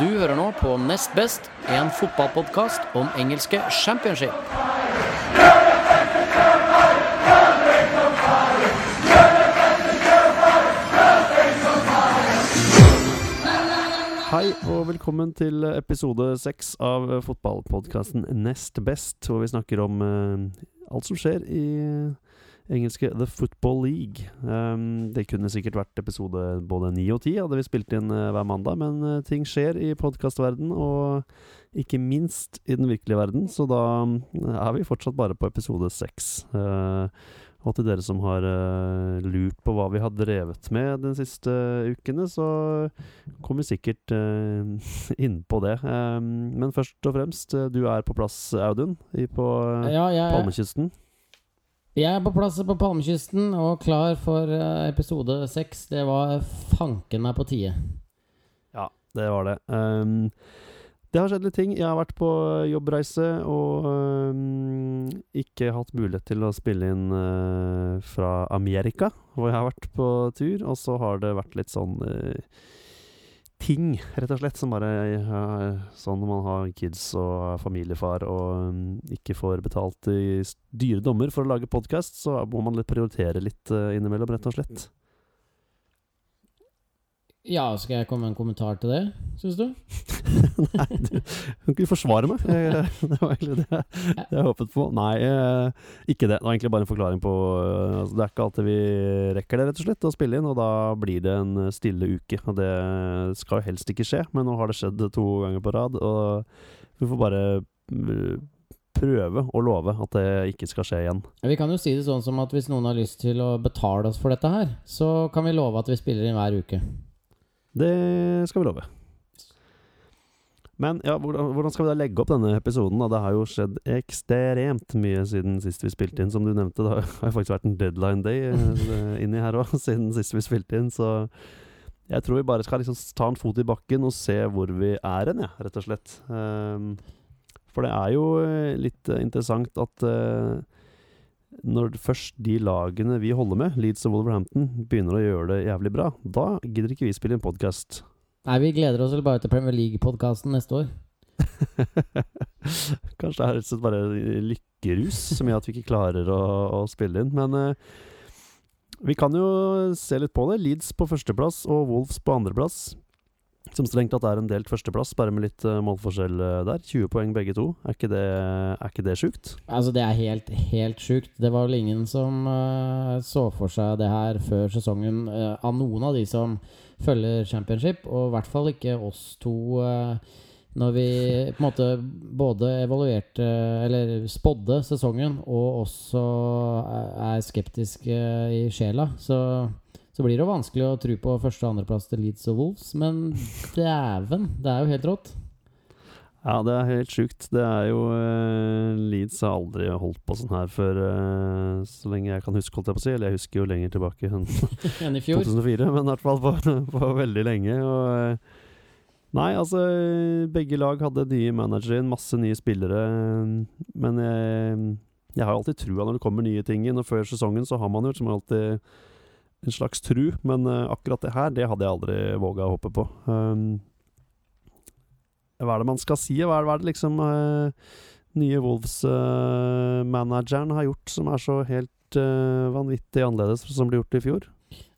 Du hører nå på Nest Best, en fotballpodkast om engelske championship. Hei og velkommen til episode seks av fotballpodkasten Nest Best, hvor vi snakker om eh, alt som skjer i engelske The Football League. Um, det kunne sikkert vært episode både ni og ti, hadde vi spilt inn uh, hver mandag, men uh, ting skjer i podkastverden, og ikke minst i den virkelige verden, så da um, er vi fortsatt bare på episode seks. Uh, og til dere som har lurt på hva vi har drevet med de siste ukene, så kommer vi sikkert uh, inn på det. Um, men først og fremst, du er på plass, Audun, i, på uh, Ja, ja. Palmekysten. Jeg er på plass på Palmekysten og klar for eh, episode seks. Det var fanken meg på tide. Ja, det var det. Um, det har skjedd litt ting. Jeg har vært på jobbreise og um, ikke hatt mulighet til å spille inn uh, fra Amerika, hvor jeg har vært på tur. Og så har det vært litt sånn uh, ting, rett og slett, som bare ja, Sånn når man har kids og er familiefar og um, ikke får betalt i dyre dommer for å lage podkast, så må man litt prioritere litt uh, innimellom, rett og slett. Ja, skal jeg komme med en kommentar til det, syns du? Nei, du kan ikke forsvare meg. Det var egentlig det jeg, det jeg håpet på. Nei, eh, ikke det. Det var egentlig bare en forklaring på eh, altså, Det er ikke alltid vi rekker det, rett og slett, å spille inn, og da blir det en stille uke. Og det skal jo helst ikke skje, men nå har det skjedd to ganger på rad, og vi får bare eh, prøve å love at det ikke skal skje igjen. Vi kan jo si det sånn som at hvis noen har lyst til å betale oss for dette her, så kan vi love at vi spiller inn hver uke. Det skal vi love. Men ja, hvordan, skal vi da legge opp denne episoden? da? Det har jo skjedd ekstremt mye siden sist vi spilte inn, som du nevnte. Det har jo faktisk vært en deadline day eh, inni her òg, siden sist vi spilte inn. Så jeg tror vi bare skal liksom ta en fot i bakken og se hvor vi er hen, ja, rett og slett. Ehm, for det er jo eh, litt eh, interessant at eh, når først de lagene vi holder med, Leeds og Wolverhampton, begynner å gjøre det jævlig bra, da gidder ikke vi spille inn podkast. Nei, vi gleder oss vel bare til Premier League-podkasten neste år. Kanskje det er rett og slett bare lykkerus som gjør at vi ikke klarer å, å spille inn. Men eh, vi kan jo se litt på det. Leeds på førsteplass og Wolves på andreplass. Som strengt tatt er en delt førsteplass, bare med litt eh, målforskjell eh, der. 20 poeng begge to. Er ikke det, er ikke det sjukt? Altså, det er helt, helt sjukt. Det var vel ingen som uh, så for seg det her før sesongen, uh, av noen av de som følger championship, og i hvert fall ikke oss to. Uh, når vi på en måte både evaluerte, eller spådde sesongen, og også er- skeptiske i sjela, så, så blir det jo vanskelig å tro på første- og andreplass til Leeds og Wolves. Men dæven, det er jo helt rått. Ja, det er helt sjukt. Det er jo uh, Leeds har aldri holdt på sånn her før, uh, så lenge jeg kan huske, holdt jeg på å si. Eller jeg husker jo lenger tilbake enn en i fjor. 2004, men i hvert fall på, på veldig lenge. Og, uh, nei, altså Begge lag hadde nye managere masse nye spillere. Men jeg, jeg har jo alltid trua når det kommer nye ting inn. Og før sesongen så har man jo som alltid en slags tru, men eh, akkurat det her, det hadde jeg aldri våga å håpe på. Um, hva er det man skal si? Hva er, hva er det liksom uh, nye Wolves-manageren har gjort som er så helt uh, vanvittig annerledes som ble gjort i fjor?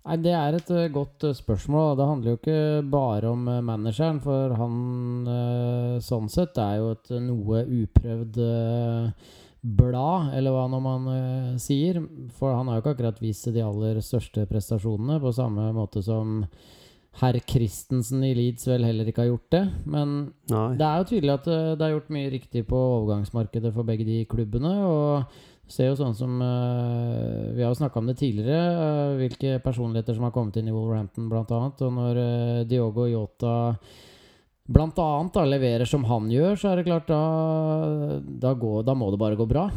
Nei, Det er et eh, godt eh, spørsmål. Det handler jo ikke bare om eh, manageren, for han eh, sånn sett er jo et eh, noe uprøvd eh, blad, eller hva når man uh, sier. For han har jo ikke akkurat vist de aller største prestasjonene, på samme måte som herr Christensen i Leeds vel heller ikke har gjort det. Men Nei. det er jo tydelig at uh, det er gjort mye riktig på overgangsmarkedet for begge de klubbene. Og ser jo sånn som uh, Vi har jo snakka om det tidligere, uh, hvilke personligheter som har kommet inn i Wolverhampton, annet. Og når uh, Diogo Yota blant annet da, leverer som han gjør, så er det klart da Da, går, da må det bare gå bra.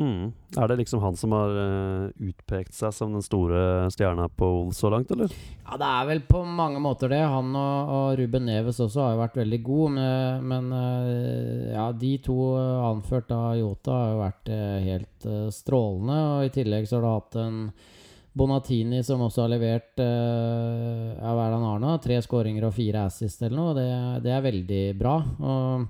Mm. Er det liksom han som har uh, utpekt seg som den store stjerna på Wolves så langt, eller? Ja, det er vel på mange måter det. Han og, og Ruben Neves også har jo vært veldig gode, men, men uh, ja, de to uh, anført av Yota har jo vært eh, helt strålende. Og i tillegg så har du hatt en Bonatini, som også har levert uh, ja, hva er det han har nå? Tre skåringer og fire assist eller noe. Det, det, er veldig bra. Og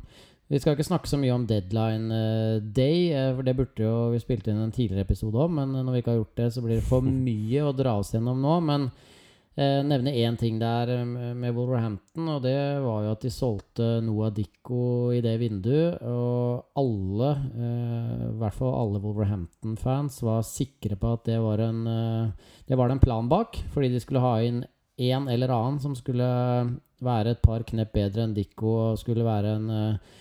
vi skal ikke snakke så mye om deadline uh, day, uh, for det burde jo vi spilte inn en tidligere episode om. Men når vi ikke har gjort det, så blir det for mye å dra oss gjennom nå. Men eh, nevne én ting der med Wolverhampton, og det var jo at de solgte Noah Dicko i det vinduet. Og alle, eh, i hvert fall alle Wolverhampton-fans, var sikre på at det var en eh, Det var en plan bak, fordi de skulle ha inn en eller annen som skulle være et par knep bedre enn Dicko og skulle være en eh,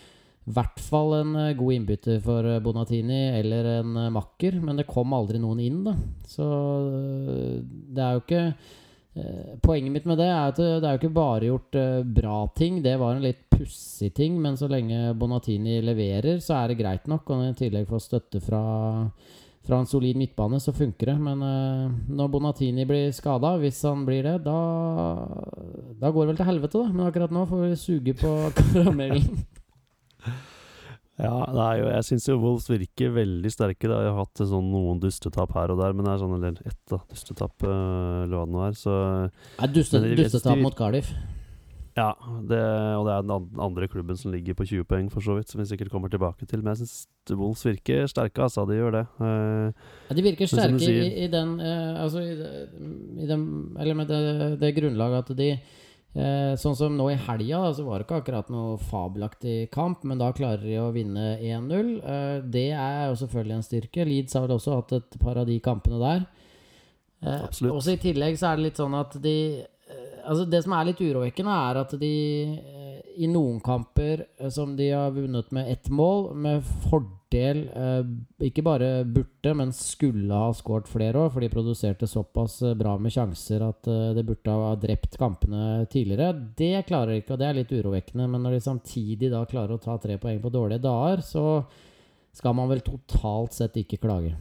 i hvert fall en god innbytter for Bonatini eller en makker, men det kom aldri noen inn, da. Så det er jo ikke Eh, poenget mitt med det er at det er jo ikke bare gjort uh, bra ting. Det var en litt pussig ting, men så lenge Bonatini leverer, så er det greit nok. Og i tillegg får støtte fra, fra en solid midtbane, så funker det. Men uh, når Bonatini blir skada, hvis han blir det, da, da går det vel til helvete, da. Men akkurat nå får vi suge på karamellen. Ja, jo, jeg syns jo Wolves virker veldig sterke. Da. Jeg har hatt sånn noen dustetap her og der, men det er sånn eller ett da, dustetap, uh, eller hva det nå er. Så er duste, Dustetap mot Cardiff? Ja, det, og det er den andre klubben som ligger på 20 poeng, for så vidt, som vi sikkert kommer tilbake til. Men jeg syns Wolves virker sterke, altså. De gjør det. Uh, ja, de virker sterke i, i, den uh, Altså i, i, den Eller med det, det grunnlaget at de Eh, sånn som nå i helga, så var det ikke akkurat noe fabelaktig kamp, men da klarer de å vinne 1-0. Eh, det er jo selvfølgelig en styrke. Leeds har vel også hatt et par av de kampene der. Eh, Absolutt. Også i tillegg så er det litt sånn at de eh, Altså Det som er litt urovekkende, er at de i noen kamper eh, som de har vunnet med ett mål, med fordel eh, ikke bare burde, men skulle ha skåret flere år, for de produserte såpass eh, bra med sjanser at det burde ha drept kampene tidligere. Det klarer de ikke, og det er litt urovekkende. Men når de samtidig da klarer å ta tre poeng på dårlige dager, så skal man vel totalt sett ikke klage.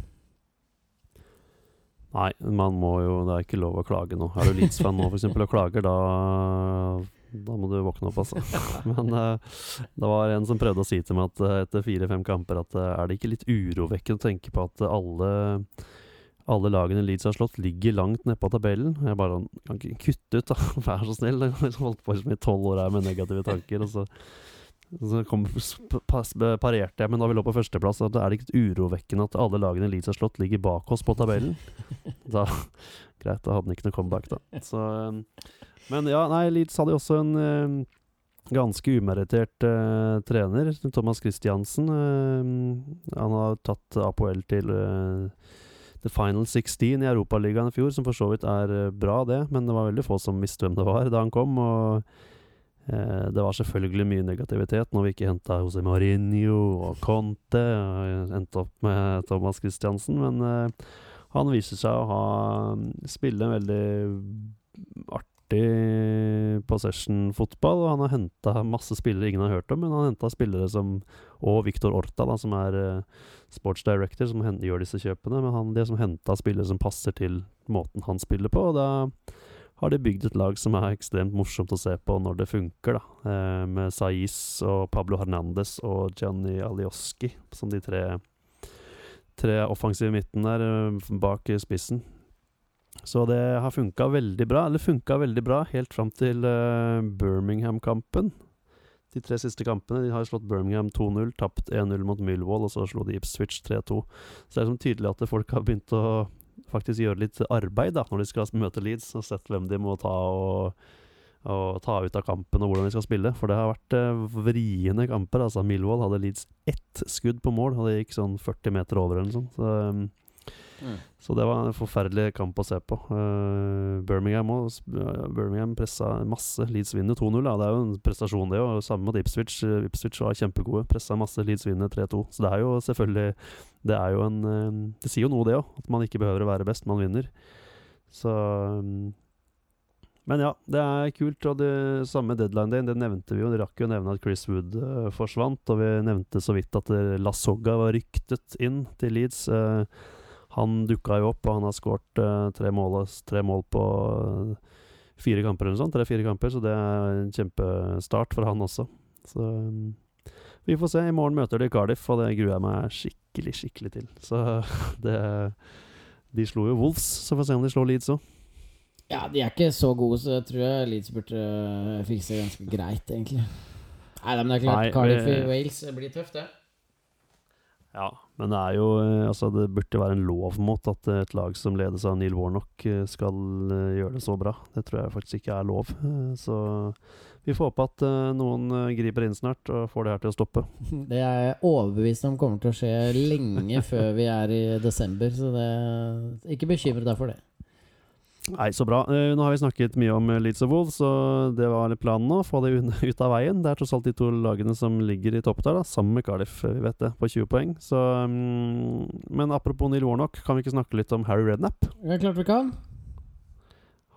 Nei, man må jo Det er ikke lov å klage nå. Er du Leeds-fan nå f.eks. og klager, da da må du våkne opp, altså. Men uh, det var en som prøvde å si til meg at uh, etter fire-fem kamper at uh, er det ikke litt urovekkende å tenke på at alle, alle lagene Leeds har slått, ligger langt nede på tabellen? Jeg bare kan ikke kutte ut, da. Vær så snill. Jeg har holdt på i tolv år her med negative tanker. og så så kom, parerte jeg, men da vi lå på førsteplass, at det er det ikke urovekkende at alle lagene Leeds har slått, ligger bak oss på tabellen. Da, greit, da hadde han ikke noe comeback, da. Så men ja, nei, Leeds hadde jo også en uh, ganske umerittert uh, trener, Thomas Christiansen. Uh, han har tatt APL til The Final 16 i Europaligaen i fjor, som for så vidt er bra, det. Men det var veldig få som visste hvem det var da han kom. og det var selvfølgelig mye negativitet når vi ikke henta José Mourinho og Conte. Og endte opp med Thomas Christiansen, men han viser seg å ha spille en veldig artig possession-fotball. Og han har henta masse spillere ingen har hørt om, men han henta spillere som Og Victor Orta, da, som er uh, sports director, som gjør disse kjøpene. Men han de som henta spillere som passer til måten han spiller på. Og da har de bygd et lag som er ekstremt morsomt å se på når det funker, da. Eh, med Saiz og Pablo Hernandez og Gianni Alioski som de tre, tre offensive midten der eh, bak spissen. Så det har funka veldig bra. Eller funka veldig bra helt fram til uh, Birmingham-kampen. De tre siste kampene De har slått Birmingham 2-0, tapt 1-0 mot Millwall, og så slo de Ipswich 3-2. Så det er liksom tydelig at folk har begynt å faktisk gjøre litt arbeid da når de skal møte Leeds, og sett hvem de må ta og, og ta ut av kampen, og hvordan de skal spille. For det har vært uh, vriene kamper. Altså Milvold hadde Leeds ett skudd på mål, og det gikk sånn 40 meter over eller sånt. Så, um, Mm. Så det var en forferdelig kamp å se på. Uh, Birmingham, også, Birmingham pressa masse. Leeds vinner 2-0. Ja. Det er jo en prestasjon, det òg. Samme mot Ipswich. Uh, Ipswich var kjempegode. Pressa masse. Leeds vinner 3-2. Så det er jo selvfølgelig Det er jo en uh, Det sier jo noe, det òg. At man ikke behøver å være best, man vinner. Så um, men ja, det er kult. Og det samme deadline day, det nevnte vi jo. De rakk jo å nevne at Chris Wood uh, forsvant. Og vi nevnte så vidt at La Soga var ryktet inn til Leeds. Uh, han dukka jo opp, og han har skåret uh, tre, tre, mål på uh, fire kamper eller sånt. Tre-fire kamper, så det er en kjempestart for han også. Så um, vi får se. I morgen møter de Cardiff, og det gruer jeg meg skikkelig, skikkelig til. Så det De slo jo Wolves, så får vi se om de slår Leeds òg. Ja, de er ikke så gode, så jeg tror jeg Leeds burde eh, fikse ganske greit, egentlig. Nei, men det er klart, Nei, Cardiff i Wales blir tøft, det. Ja, men det er jo eh, Altså, det burde være en lov mot at et lag som ledes av Neil Warnock, eh, skal eh, gjøre det så bra. Det tror jeg faktisk ikke er lov. Eh, Så vi får håpe at eh, noen eh, griper inn snart og får det her til å stoppe. Det er jeg overbevist om kommer til å skje lenge før vi er i desember, så det Ikke bekymre deg for det. Nei, så bra. Eh, Nå har vi snakket mye om eh, Leeds og Wolves, så det var planen nå. Få det ut av veien. Det er tross alt de to lagene som ligger i toppet da, sammen med Cardiff, vi vet det, på 20 poeng. Så, um, men apropos Neil Warnock, kan vi ikke snakke litt om Harry Redknapp? Det er klart vi kan.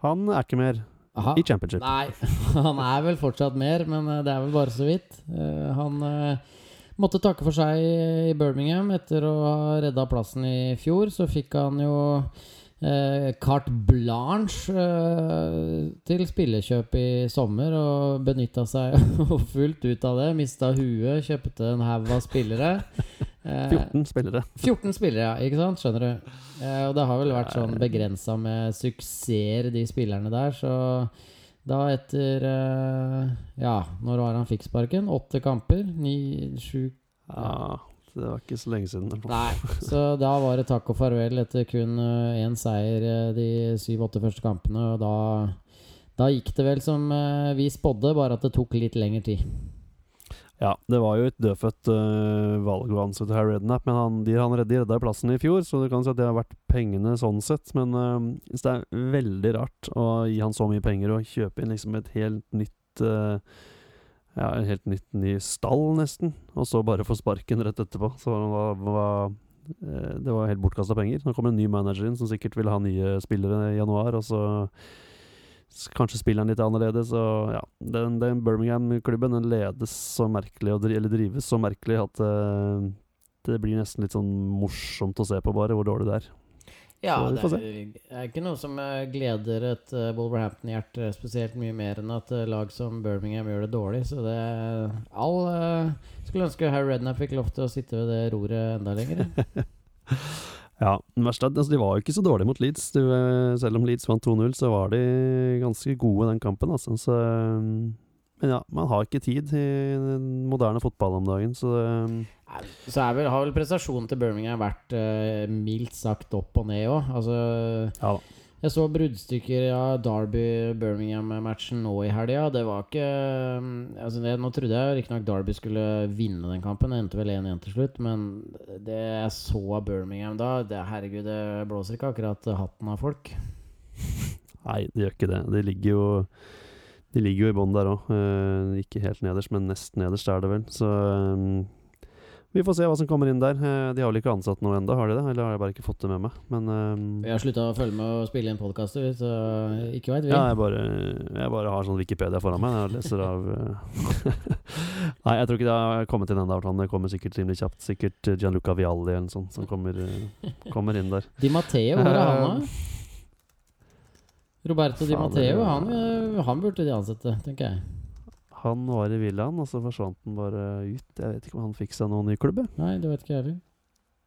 Han er ikke mer Aha. i championship. Nei, han er vel fortsatt mer, men eh, det er vel bare så vidt. Uh, Han uh, måtte takke for seg i Birmingham etter å ha redda plassen i fjor. Så fikk han jo eh, carte blanche eh, til spillekjøp i sommer, og benytta seg fullt ut av det. Mista huet, kjøpte en haug av spillere. Eh, 14 spillere. 14 spillere, ja. Ikke sant? Skjønner du. Eh, og det har vel vært sånn begrensa med suksesser, de spillerne der. Så da etter eh, Ja, når var han fikk sparken? Åtte kamper? Ni, sju Ja, det var ikke så lenge siden. Nei. Så da var det takk og farvel etter kun én seier eh, de syv-åtte første kampene. Og da, da gikk det vel som eh, vi spådde, bare at det tok litt lengre tid. Ja, det var jo et dødfødt uh, valg å ansette Harry Rednap, men han, de han redde, redda plassen i fjor, så du kan si at det har vært pengene sånn sett. Men uh, det er veldig rart å gi han så mye penger og kjøpe inn liksom et helt nytt uh, Ja, en helt nytt ny stall, nesten, og så bare få sparken rett etterpå. Så var, hva, eh, det var helt bortkasta penger. Nå kommer en ny manager inn som sikkert vil ha nye spillere i januar, og så Kanskje spiller han litt annerledes. Og ja, den, den Birmingham-klubben Den ledes så merkelig, eller drives så merkelig, at det, det blir nesten litt sånn morsomt å se på, bare, hvor dårlig det er. Ja, Så vi det er, er ikke noe som eh, gleder et uh, Wolverhampton-hjerte spesielt mye mer enn at uh, lag som Birmingham gjør det dårlig. Så det all uh, Skulle ønske Harry Rednap fikk lov til å sitte ved det roret enda lenger. Ja, det er at altså, De var jo ikke så dårlige mot Leeds. Du, selv om Leeds vant 2-0, så var de ganske gode den kampen. Altså. Så, men ja, man har ikke tid i den moderne fotball om dagen, så Så er vel, har vel prestasjonen til Birmingham vært eh, mildt sagt opp og ned òg. Altså, ja jeg så bruddstykker av Derby-Birmingham-matchen nå i helga. Det var ikke mm, altså det, Nå trodde jeg riktignok Derby skulle vinne den kampen. Det endte vel 1-1 til slutt. Men det jeg så av Birmingham da det, Herregud, det blåser ikke akkurat hatten av folk. Nei, det gjør ikke det. De ligger jo De ligger jo i bånn der òg. ikke helt nederst, men nest nederst er det vel. Så eh, vi får se hva som kommer inn der. Eh, de har vel ikke ansatt noe ennå, har de det? Eller har jeg bare ikke fått det med meg? Men eh, Jeg har slutta å følge med og spille inn podkaster, så ikke veit vi. ja, jeg bare, jeg bare har sånn Wikipedia foran meg. Jeg leser av eh, Nei, jeg tror ikke det har kommet inn ennå. Det kommer sikkert rimelig kjapt. Sikkert Gianluca Vialli eller noe sånt som kommer, eh, kommer inn der. Di Matteo, hvor er han da? Roberto Di Matteo, han, han burde de ansette, tenker jeg. Han var i Villaen, og så forsvant han bare ut. Jeg vet ikke om han fikk seg noen ny klubb. Nei, det vet ikke jeg heller.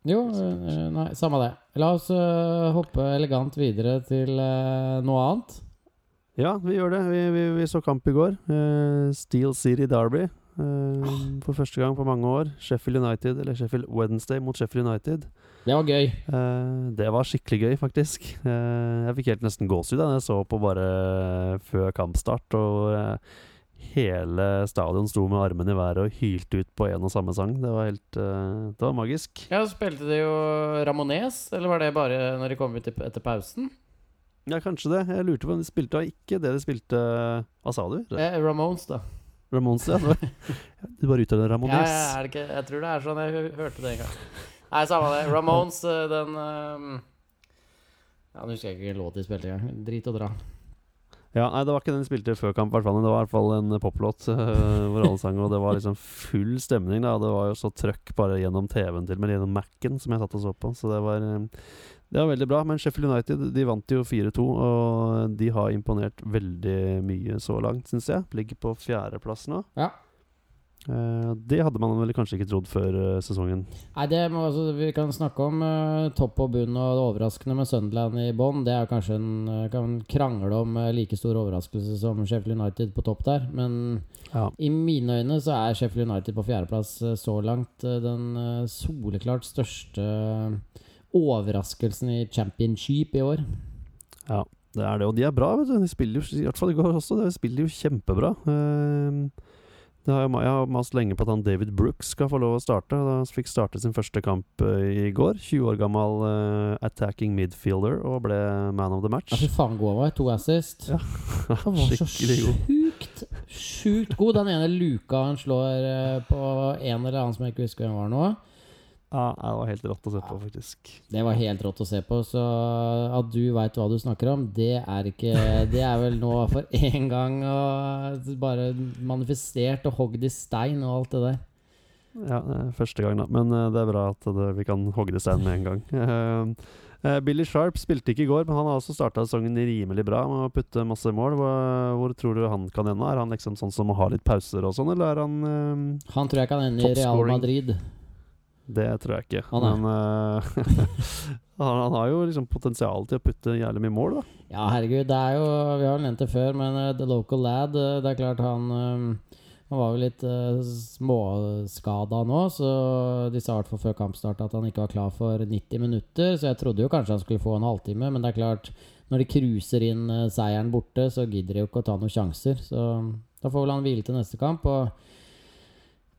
Jo, eh, nei, samme det. La oss eh, hoppe elegant videre til eh, noe annet. Ja, vi gjør det. Vi, vi, vi så kamp i går. Steel City Derby. eh, for første gang på mange år. Sheffield United, eller Sheffield Wednesday mot Sheffield United. Det var gøy. Det var skikkelig gøy, faktisk. Jeg fikk helt nesten gåsehud da jeg så på bare før kampstart. Og hele stadion sto med armene i været og hylte ut på en og samme sang. Det var helt uh, Det var magisk. Ja, Spilte de jo Ramones, eller var det bare når de kom ut etter pausen? Ja, kanskje det. Jeg lurte på om de spilte og ikke det de spilte Hva sa du? Eh, Ramones, da. Ramones, ja. Du bare uttaler Ramones. ja, er det ikke, jeg tror det er sånn. Jeg hørte det en gang. Nei, samme det. Ramones, eh, den um... Ja, Nå husker jeg ikke låt de spilte engang. Drit og dra. Ja, nei, det var ikke den de spilte før kamp, hvert fall. Det var i hvert fall en poplåt uh, hvor alle sang, og det var liksom full stemning. da Det var jo så trøkk bare gjennom TV-en til, men gjennom Mac-en som jeg satt og så på. Så det var, eh, det var veldig bra. Men Sheffield United de vant jo 4-2, og de har imponert veldig mye så langt, syns jeg. Ligger på fjerdeplass nå. Ja. Eh, det hadde man vel kanskje ikke trodd før eh, sesongen. Nei, det må, altså, Vi kan snakke om uh, topp og bunn og det overraskende med Sunderland i bånn. Det er kanskje en kan krangle om uh, like stor overraskelse som Sheffield United på topp der. Men Ja. i mine øyne så er Sheffield United på fjerdeplass uh, så langt den soleklart største overraskelsen i championship i år. ja, det er det. Og de er bra, vet du. De spiller jo, i hvert fall i går også, de spiller jo kjempebra. Det har jeg, jeg har mast lenge på at han David Brooks skal få lov å starte. Han fikk starte sin første kamp eh, i går. 20 år gammel uh, attacking midfielder og ble man of the match. Ja, fy faen god han var. To assist. Ja. Han var så Skikkelig god. sjukt, sjukt god. Den ene luka han slår uh, på en eller annen som jeg ikke husker hvem var nå. Ja, det var helt rått å se på, faktisk. Det var helt rått å se på. Så at du veit hva du snakker om, det er ikke Det er vel nå for én gang og bare manifestert og hogd i stein og alt det der. Ja, første gang, da. Men eh, det er bra at det, vi kan hogge det i stein med en gang. Eh, eh, Billy Sharp spilte ikke i går, men han har også starta sesongen rimelig bra med å putte masse mål. Hvor, hvor tror du han kan ende? Er han liksom sånn som å ha litt pauser og sånn, eller er han eh, Han tror jeg kan ende i Real Madrid. Det tror jeg ikke. Han er. Men eh, han, han har jo liksom potensial til å putte jævlig mye mål, da. Ja, herregud, det er jo Vi har nevnt det før, men uh, The Local Lad eh, Det er klart han um, Han var jo litt uh, småskada nå, så de sa i hvert fall før kampstart at han ikke var klar for 90 minutter. Så jeg trodde jo kanskje han skulle få en halvtime, men det er klart når de cruiser inn seieren borte, så gidder de jo ikke å ta noen sjanser. Så da får vel han hvile til neste kamp. Og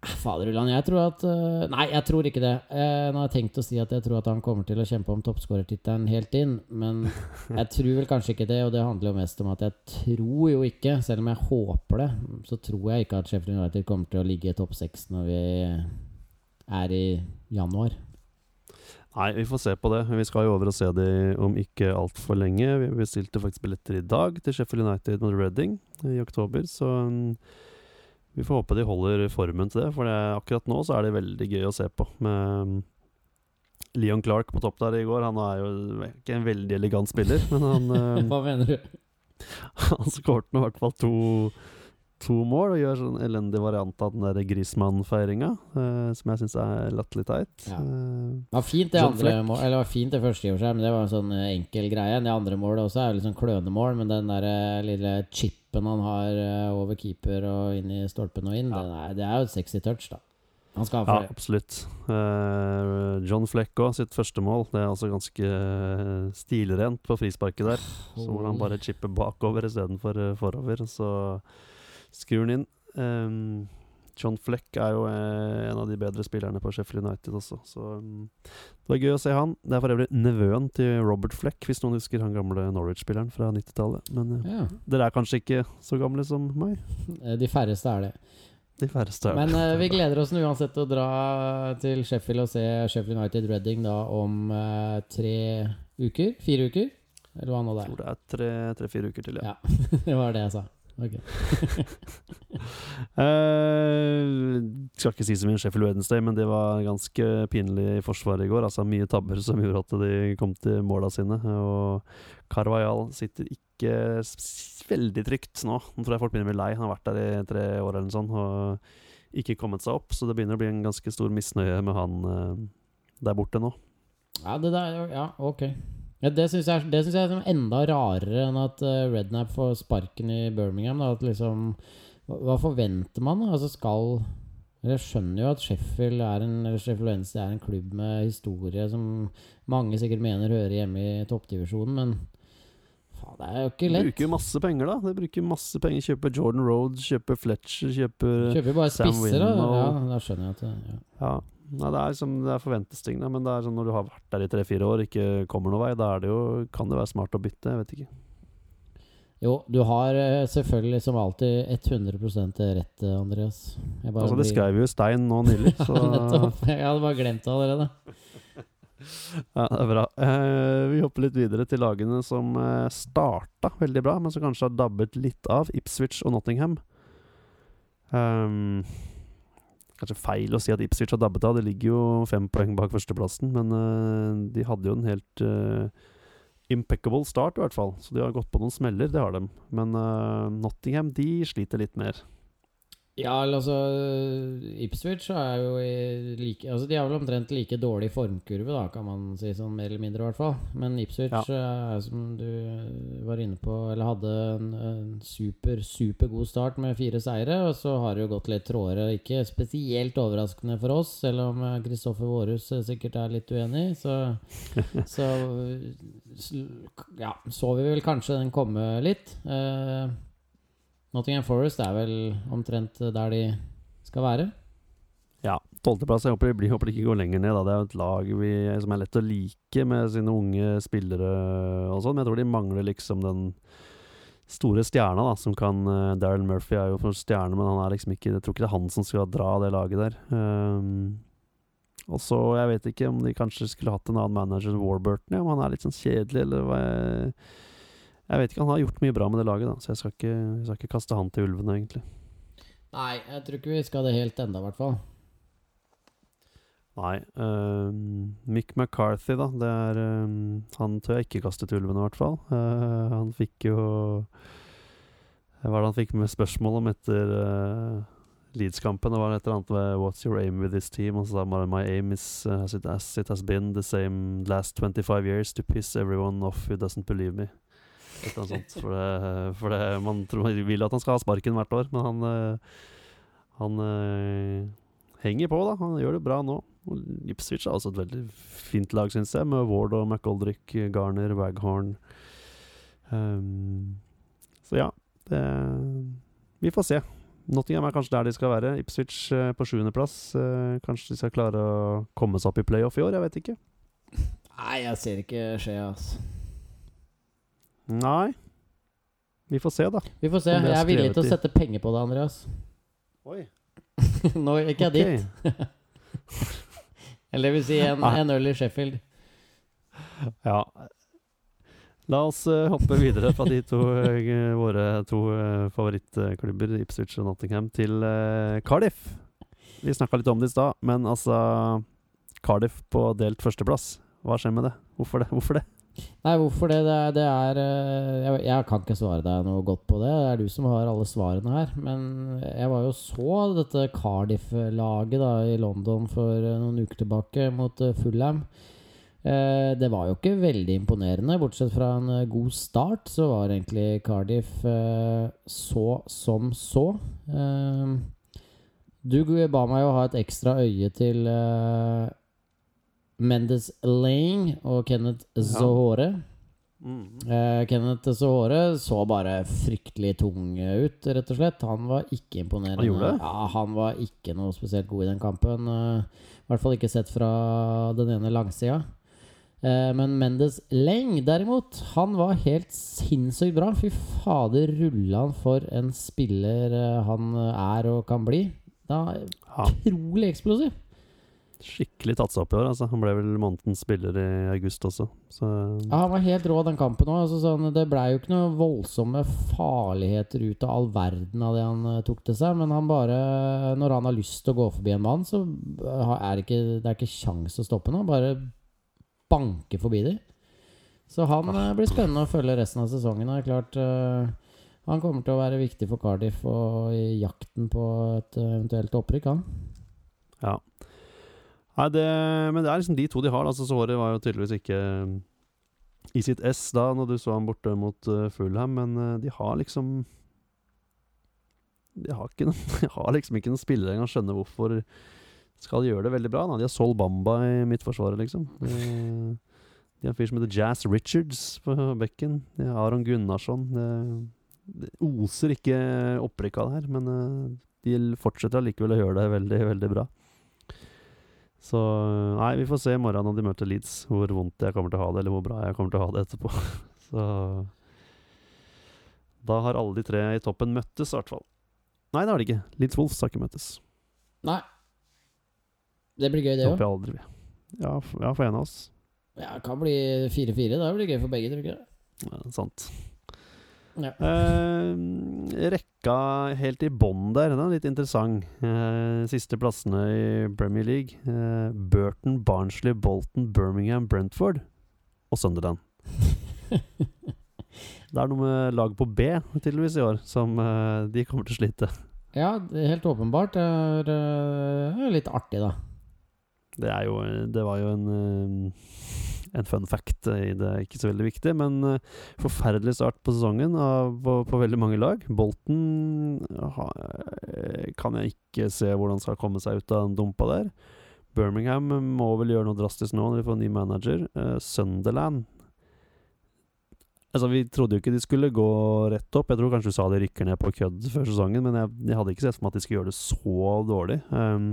Eh, Faderullan, jeg tror at eh, Nei, jeg tror ikke det. Eh, nå har jeg tenkt å si at jeg tror at han kommer til å kjempe om toppskårertittelen helt inn, men jeg tror vel kanskje ikke det, og det handler jo mest om at jeg tror jo ikke, selv om jeg håper det, så tror jeg ikke at Sheffield United kommer til å ligge i topp seks når vi er i januar. Nei, vi får se på det. Vi skal jo over og se det om ikke altfor lenge. Vi bestilte faktisk billetter i dag til Sheffield United mot Reading i oktober, så mm, vi får håpe de holder formen til det. For det, akkurat nå så er det veldig gøy å se på. Med mm, Leon Clark på topp der i går. Han er jo ikke en veldig elegant spiller, men han, eh, Hva mener du? han skårte nå i hvert fall to, to mål og gjør sånn elendig variant av den der Grismann-feiringa, eh, som jeg syns er latterlig teit. Ja. Eh, Det var fint det John andre mål, Eller det var fint det første, i og for seg, men det var en sånn eh, enkel greie. Det andre målet også er jo litt sånn klønemål, men den der eh, lille chipen han har over keeper og inn i stolpen og inn, Ja. er, det er jo et sexy touch, da. Han skal ha Ja, det. absolutt. Uh, John Fleck òg, sitt første mål. Det er altså ganske stilrent på frisparket der. Så hvor han bare chipper bakover istedenfor forover. Så skrur den inn. Um, John Fleck er jo eh, en av de bedre spillerne på Sheffield United også, så um, det var gøy å se han. Det er for øvrig nevøen til Robert Fleck, hvis noen husker han gamle Norwich-spilleren fra 90-tallet. Men eh, Ja, dere er kanskje ikke så gamle som meg? eh, de færreste er det. De færreste er Men det. eh, vi gleder oss uansett til å dra til Sheffield og se Sheffield United Reading da om uh, tre uker? Fire uker? Eller hva nå det Jeg er. tror det er tre- tre-fire uker til, ja. Ja, det var det jeg sa. Ok. uh, skal ikke si så mye om Sheffield Wednesday, men det var ganske pinlig i forsvaret i går. Altså Mye tabber som gjorde at de kom til måla sine. Og Carvajal sitter ikke veldig trygt nå. Nå tror jeg folk begynner å bli lei. Han har vært der i tre år eller noe sånt og ikke kommet seg opp. Så det begynner å bli en ganske stor misnøye med han uh, der borte nå. Ja, det der, ja, ok. Ja, det syns jeg, det synes jeg er liksom enda rarere enn at uh, Rednap får sparken i Birmingham. Da, at liksom, hva, forventer man? Altså skal Jeg skjønner jo at Sheffield er en Sheffield Wednesday er en klubb med historie som mange sikkert mener hører hjemme i toppdivisjonen, men faen, det er jo ikke lett. De bruker masse penger, da. De bruker masse penger Kjøper Jordan Road, kjøper Fletcher, kjøper Kjøper bare Sam spisser, da. Winnow. Ja, da skjønner jeg at det, ja. Ja. Nei, det er, som, det er forventes ting, da. Men det er sånn når du har vært der i tre-fire år, ikke kommer noen vei, da er det jo, kan det være smart å bytte. Jeg vet ikke. Jo, du har eh, selvfølgelig som alltid 100 rett, eh, Andreas. Altså, det skrev jo Stein nå nylig, så nettopp. Jeg hadde bare glemt det allerede. ja, det er bra. Eh, vi hopper litt videre til lagene som eh, starta veldig bra, men som kanskje har dabbet litt av. Ipswich og Nottingham. Um, kanskje feil å si at Ipswich har dabbet av. Det ligger jo fem poeng bak førsteplassen, men uh, de hadde jo en helt uh, impeccable start, i hvert fall. Så de har gått på noen smeller, det har de. Men uh, Nottingham, de sliter litt mer. Ja, altså Ipswich er jo like Altså De har vel omtrent like dårlig formkurve, da, kan man si. Sånn mer eller mindre, i hvert fall. Men Ipswich Ja. er som du var inne på, eller hadde en, en super, super god start med fire seire. Og så har det jo gått litt trådere. Ikke spesielt overraskende for oss, selv om Kristoffer Vårhus eh, sikkert er litt uenig. Så, så ja, så vi vel kanskje den komme litt. Eh, Nottingham Forest er vel omtrent der de skal være. Ja, tolvteplass. Jeg håper, de blir- håper de ikke går lenger ned. Da. Det er jo et lag vi, som er lett å like med sine unge spillere og sånn. Men jeg tror de mangler liksom den store stjerna da, som kan uh, Daryl Murphy er jo for stjerne, men han er liksom ikke Jeg tror ikke det er han som skal dra det laget der. Um, og så, jeg vet ikke om de kanskje skulle hatt en annen manager enn Warburton, ja, om han er litt sånn kjedelig, eller hva jeg Jeg vet ikke, han har gjort mye bra med det laget, da, så jeg skal ikke, jeg skal ikke kaste han til ulvene, egentlig. Nei, jeg tror ikke vi skal det helt enda, i hvert fall. Nei. Uh, Mick McCarthy, da. Det er ehm, Han tør jeg ikke kaste til ulvene, i hvert fall. Uh, han fikk jo Hva var det han fikk med spørsmål om etter uh, Leeds-kampen? Det var et eller annet med 'What's your aim with this team?' Og så sa han 'My aim is uh, as, it, as it has been the same last 25 years to piss everyone off who doesn't believe me'. Et eller annet sånt. For, det, for det, man tror, vil at han skal ha sparken hvert år, men han eh, Han eh, henger på, da. Han gjør det bra nå. Ipswich er også et veldig fint lag, syns jeg, med Ward og McGoldrick, Garner, Waghorn. Um, så ja, det Vi får se. Nottingham er kanskje der de skal være. Ipswich eh, på sjuendeplass. Uh, kanskje de skal klare å komme seg opp i playoff i år? Jeg vet ikke. Nei, jeg ser ikke skje, altså. Nei. Vi får se, da. Vi får se. Jeg er villig til å sette penger på det, Andreas. Oi. Nå gikk jeg dit. Eller det vil si en, en øl i Sheffield. Ja. La oss uh, hoppe videre fra de to uh, våre to uh, favorittklubber, Ipswich og Nottingham, til Cardiff. Vi snakka litt om det i stad, men altså Cardiff på delt førsteplass. Hva skjer med det? Hvorfor det? Hvorfor det? Nei, hvorfor det? Det er, det er eh, jeg, jeg kan ikke svare deg noe godt på det. Det er du som har alle svarene her. Men jeg var jo så dette Cardiff-laget i London for eh, noen uker tilbake mot eh, Fulham. Eh, det var jo ikke veldig imponerende. Bortsett fra en god start, så var egentlig Cardiff eh, så som så. Eh, du ba meg jo ha et ekstra øye til eh, Mendes Lang og Kenneth Zohore. Eh, Kenneth Zahore så bare fryktelig tung ut, rett og slett. Han var ikke imponerende. Han gjorde det? Ja, han var ikke noe spesielt god i den kampen. Uh, I hvert fall ikke sett fra den ene langsida. Eh, men Mendes Leng, derimot, han var helt sinnssykt bra. Fy fader, rulla han for en spiller eh, han er og kan bli. Da, Ja, utrolig eksplosiv. Skikkelig tatt seg opp i år. Altså. Han ble vel månedens spiller i august også. Så Ja, Han var helt rå den kampen òg. Altså, sånn, det blei jo ikke noen voldsomme farligheter ut av all verden av det han eh, tok til seg. Men han bare Når han har lyst til å gå forbi en mann, så eh, er det ikke, det er ikke kjangs å stoppe han. Bare banke forbi dem. Så han eh, blir spennende å følge resten av sesongen. Og det klart uh, Han kommer til å være viktig for Cardiff og i jakten på et eventuelt opprykk, han. Ja. Nei, det, men det er liksom de to de har. Altså, Såret var jo tydeligvis ikke i sitt ess da når du så ham borte mot uh, Fulham, men uh, de har liksom De har, noen, de har liksom ikke noen spillere engang skjønner hvorfor skal gjøre det veldig bra. Da. De har Sol Bamba i midtforsvaret, liksom. De, de har en fyr som heter Jazz Richards på bekken. De har Aron Gunnarsson. Det, det oser ikke opprykk av det her, men uh, de fortsetter allikevel å gjøre det veldig, veldig bra. Så nei, vi får se i morgen når de møter Leeds, hvor vondt jeg kommer til å ha det, eller hvor bra jeg kommer til å ha det etterpå. Så Da har alle de tre i toppen møttes, i hvert fall. Nei, det har de ikke. Leeds Wolves har ikke møttes. Nei. Det blir gøy, Det òg. håper jeg aldri blir. Ja, for, ja, for en av oss. Ja, det kan bli 4-4. Da blir det gøy for begge, tror jeg. det? Ja, sant. Ja. Eh, rekka helt i bånn der, den er litt interessant. Eh, siste plassene i Premier League. Eh, Burton, Barnsley, Bolton, Birmingham, Brentford og Sunderland. Det er noe med lag på B tydeligvis i år som eh, de kommer til å slite. Ja, er helt åpenbart. Det er eh, litt artig, da. Det er jo Det var jo en eh, en fun fact i det, ikke så veldig viktig, men eh, forferdelig start på sesongen av, på, på veldig mange lag. Bolten ha, eh, kan jeg ikke se hvordan skal komme seg ut av den dumpa der. Birmingham må vel gjøre noe drastisk nå når de får ny manager. Uh, Sunderland Altså, Vi trodde jo ikke de skulle gå rett opp. Jeg tror kanskje du sa de rykker ned på kødd før sesongen, men jeg, jeg hadde ikke sett for meg at de skulle gjøre det så dårlig. Um,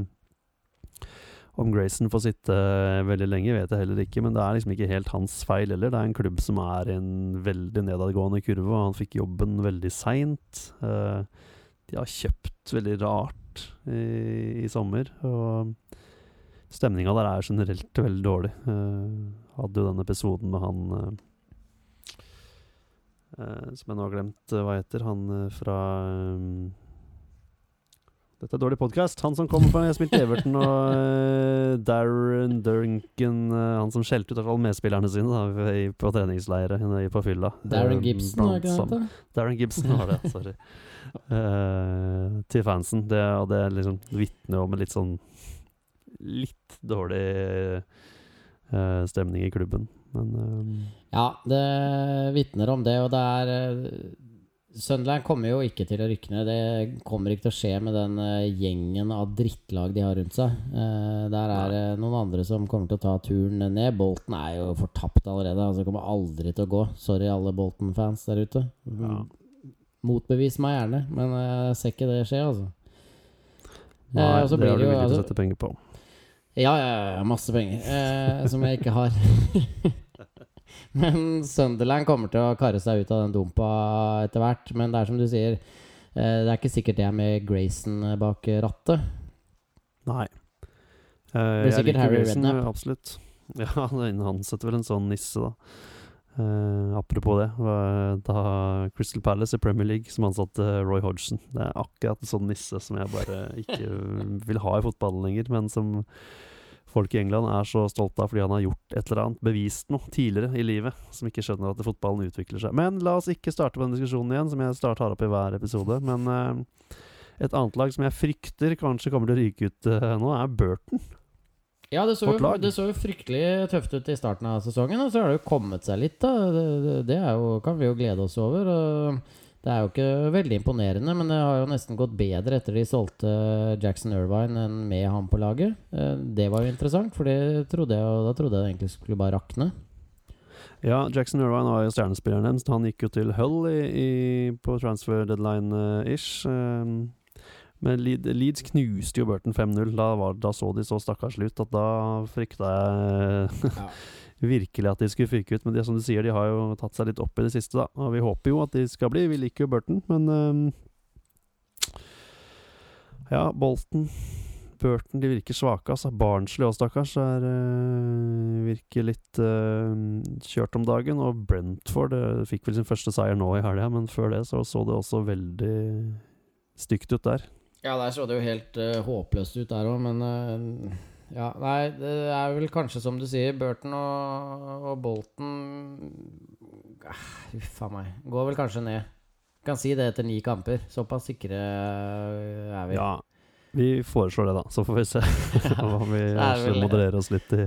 om Grayson får sitte veldig lenge, vet jeg heller ikke, men det er liksom ikke helt hans feil heller. Det er en klubb som er i en veldig nedadgående kurve, og han fikk jobben veldig seint. Uh, de har kjøpt veldig rart i, i sommer, og stemninga der er generelt veldig dårlig. Uh, hadde jo den episoden med han som jeg nå har glemt hva heter, han fra dette er dårlig podkast. Han som kommer fra spilte Everton, og uh, Darren Durkin uh, Han som skjelte ut av medspillerne sine da, på treningsleiret på fylla. Darren um, Gibson, var ikke det? Darren Gibson var det, sorry. Uh, til fansen. Det, og det liksom vitner om en litt sånn Litt dårlig stemning i klubben. Men Ja, det vitner om det, og det er Sunderland kommer jo ikke til å rykke ned. Det kommer ikke til å skje med den uh, gjengen av drittlag de har rundt seg. Uh, der er det noen andre som kommer til å ta turen ned. Bolten er jo fortapt allerede. Altså kommer aldri til å gå. Sorry, alle Bolten-fans der ute. Ja. Motbevis meg gjerne, men jeg ser ikke det skje, altså. Nei, det har du villig til å altså sette penger på. Ja, ja, ja masse penger. som jeg ikke har. Men Sunderland kommer til å karre seg ut av den dumpa etter hvert. Men det er som du sier, eh, det er ikke sikkert det er med Grayson bak rattet. Nei. Uh, det blir sikkert Harry Grayson, Redknapp. Absolutt. Ja, han setter vel en sånn nisse, da. Uh, apropos det, da Crystal Palace i Premier League som ansatte Roy Hodgson. Det er akkurat en sånn nisse som jeg bare ikke vil ha i fotballen lenger, men som folk i England er så stolte av fordi han har gjort et eller annet, bevist noe tidligere i livet, som ikke skjønner at fotballen utvikler seg. Men la oss ikke starte på den diskusjonen igjen, som jeg starter tar opp i hver episode. Men uh, et annet lag som jeg frykter kanskje kommer til å ryke ut uh, nå, er Burton. Ja, det så, jo, det så, jo, fryktelig tøft ut i starten av sesongen, og så har det jo kommet seg litt. da Det, det, det jo, kan vi jo glede oss over. Og det er jo ikke veldig imponerende, men det har jo nesten gått bedre etter de solgte Jackson Irvine enn med ham på laget. Eh, det var jo interessant, for det trodde jeg, da trodde jeg det egentlig skulle bare rakne. Ja, Jackson Irvine var jo stjernespilleren deres. Han gikk jo til Hull i, i, på transfer deadline-ish. Um, men Leeds knuste jo Burton 5-0. Da, da, så de så stakkarslig ut at da frykta jeg ja. virkelig at de skulle fyke ut. Men det som du sier, de har jo tatt seg litt opp i det siste, da. Og vi håper jo at de skal bli. Vi liker jo Burton, men um, Ja, Bolten Burton de virker svake. altså Barnsley òg, stakkars, er, uh, virker litt uh, kjørt om dagen. Og Brentford uh, fikk vel sin første seier nå i helga, men før det så, så det også veldig stygt ut der. Ja, der så det jo helt håpløst ut der òg, men ja, nei, det er vel kanskje som du sier, Burton og, og Bolton Huff a meg. Går vel kanskje ned. Kan si det etter ni kamper. Såpass sikre er vi. Ja, vi foreslår det, da. Så får vi se om vi vel... modererer oss litt i,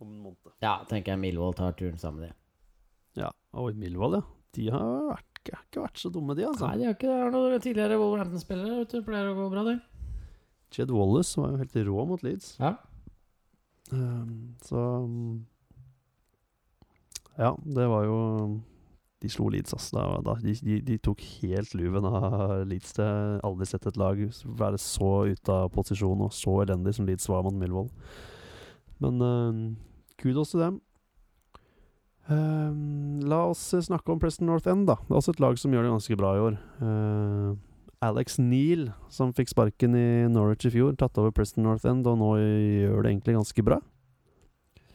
om en måned. Ja, tenker jeg Millwall tar turen sammen med dem. Ja, og Millwall, ja. De har vært, ikke vært så dumme, de, altså. Nei, de har ikke det. Er noen tidligere Wolverhampton-spillere. Pleier å gå bra, det. Jed Wallace var jo helt rå mot Leeds. Ja. Um, så um, Ja, det var jo De slo Leeds, ass. Da, da, de, de, de, tok helt luven av Leeds. Det aldri sett et lag være så ute av posisjon og så elendig som Leeds var mot Millwall. Men uh, kudos til dem. Um, la oss snakke om Preston North End, da. Det er også et lag som gjør det ganske bra i år. Uh, Alex Neal, som fikk sparken i Norwich i fjor, tatt over Preston North End, og nå gjør det egentlig ganske bra.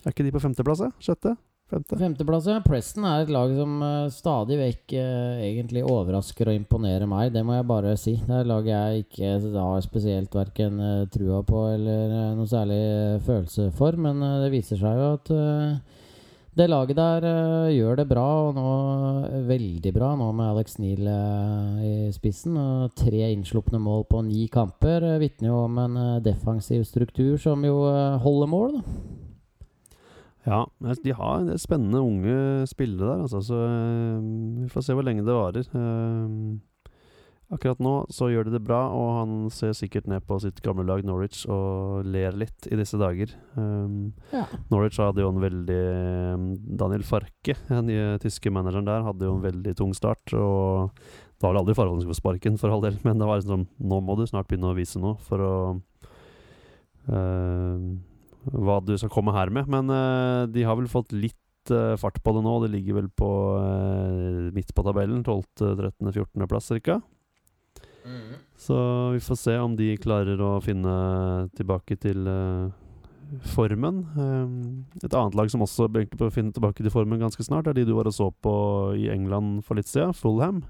Er ikke de på femteplass? Sjette? Femte? Femteplass, ja. Preston er et lag som uh, stadig vekk uh, egentlig overrasker og imponerer meg. Det må jeg bare si. Det er et lag jeg ikke har spesielt verken uh, trua på eller noe særlig følelse for. Men det viser seg jo at Det laget der uh, gjør det bra, og nå veldig bra, nå med Alex Neal uh, i spissen. Uh, tre innslupne mål på ni kamper uh, vitner jo om en uh, defensiv struktur som jo holder mål. da. Ja, de har en spennende unge spillere der, altså. Så vi får se hvor lenge det varer. Akkurat nå så gjør de det bra, og han ser sikkert ned på sitt gamle lag Norwich og ler litt i disse dager. Um, ja. Norwich hadde jo en veldig um, Daniel Farke, den nye tyske manageren der, hadde jo en veldig tung start. Og det var vel aldri forholdet som skulle få sparken, for all del, men det var liksom Nå må du snart begynne å vise noe for å uh, Hva du skal komme her med. Men uh, de har vel fått litt uh, fart på det nå. Det ligger vel på eh, midt på tabellen. 12., 13., 14. plass ca. Mm. Så vi får se om de klarer å finne tilbake til uh, formen. Um, et annet lag som også begynte på å finne tilbake til formen ganske snart, er de du var og så på i England for litt siden, Fulham.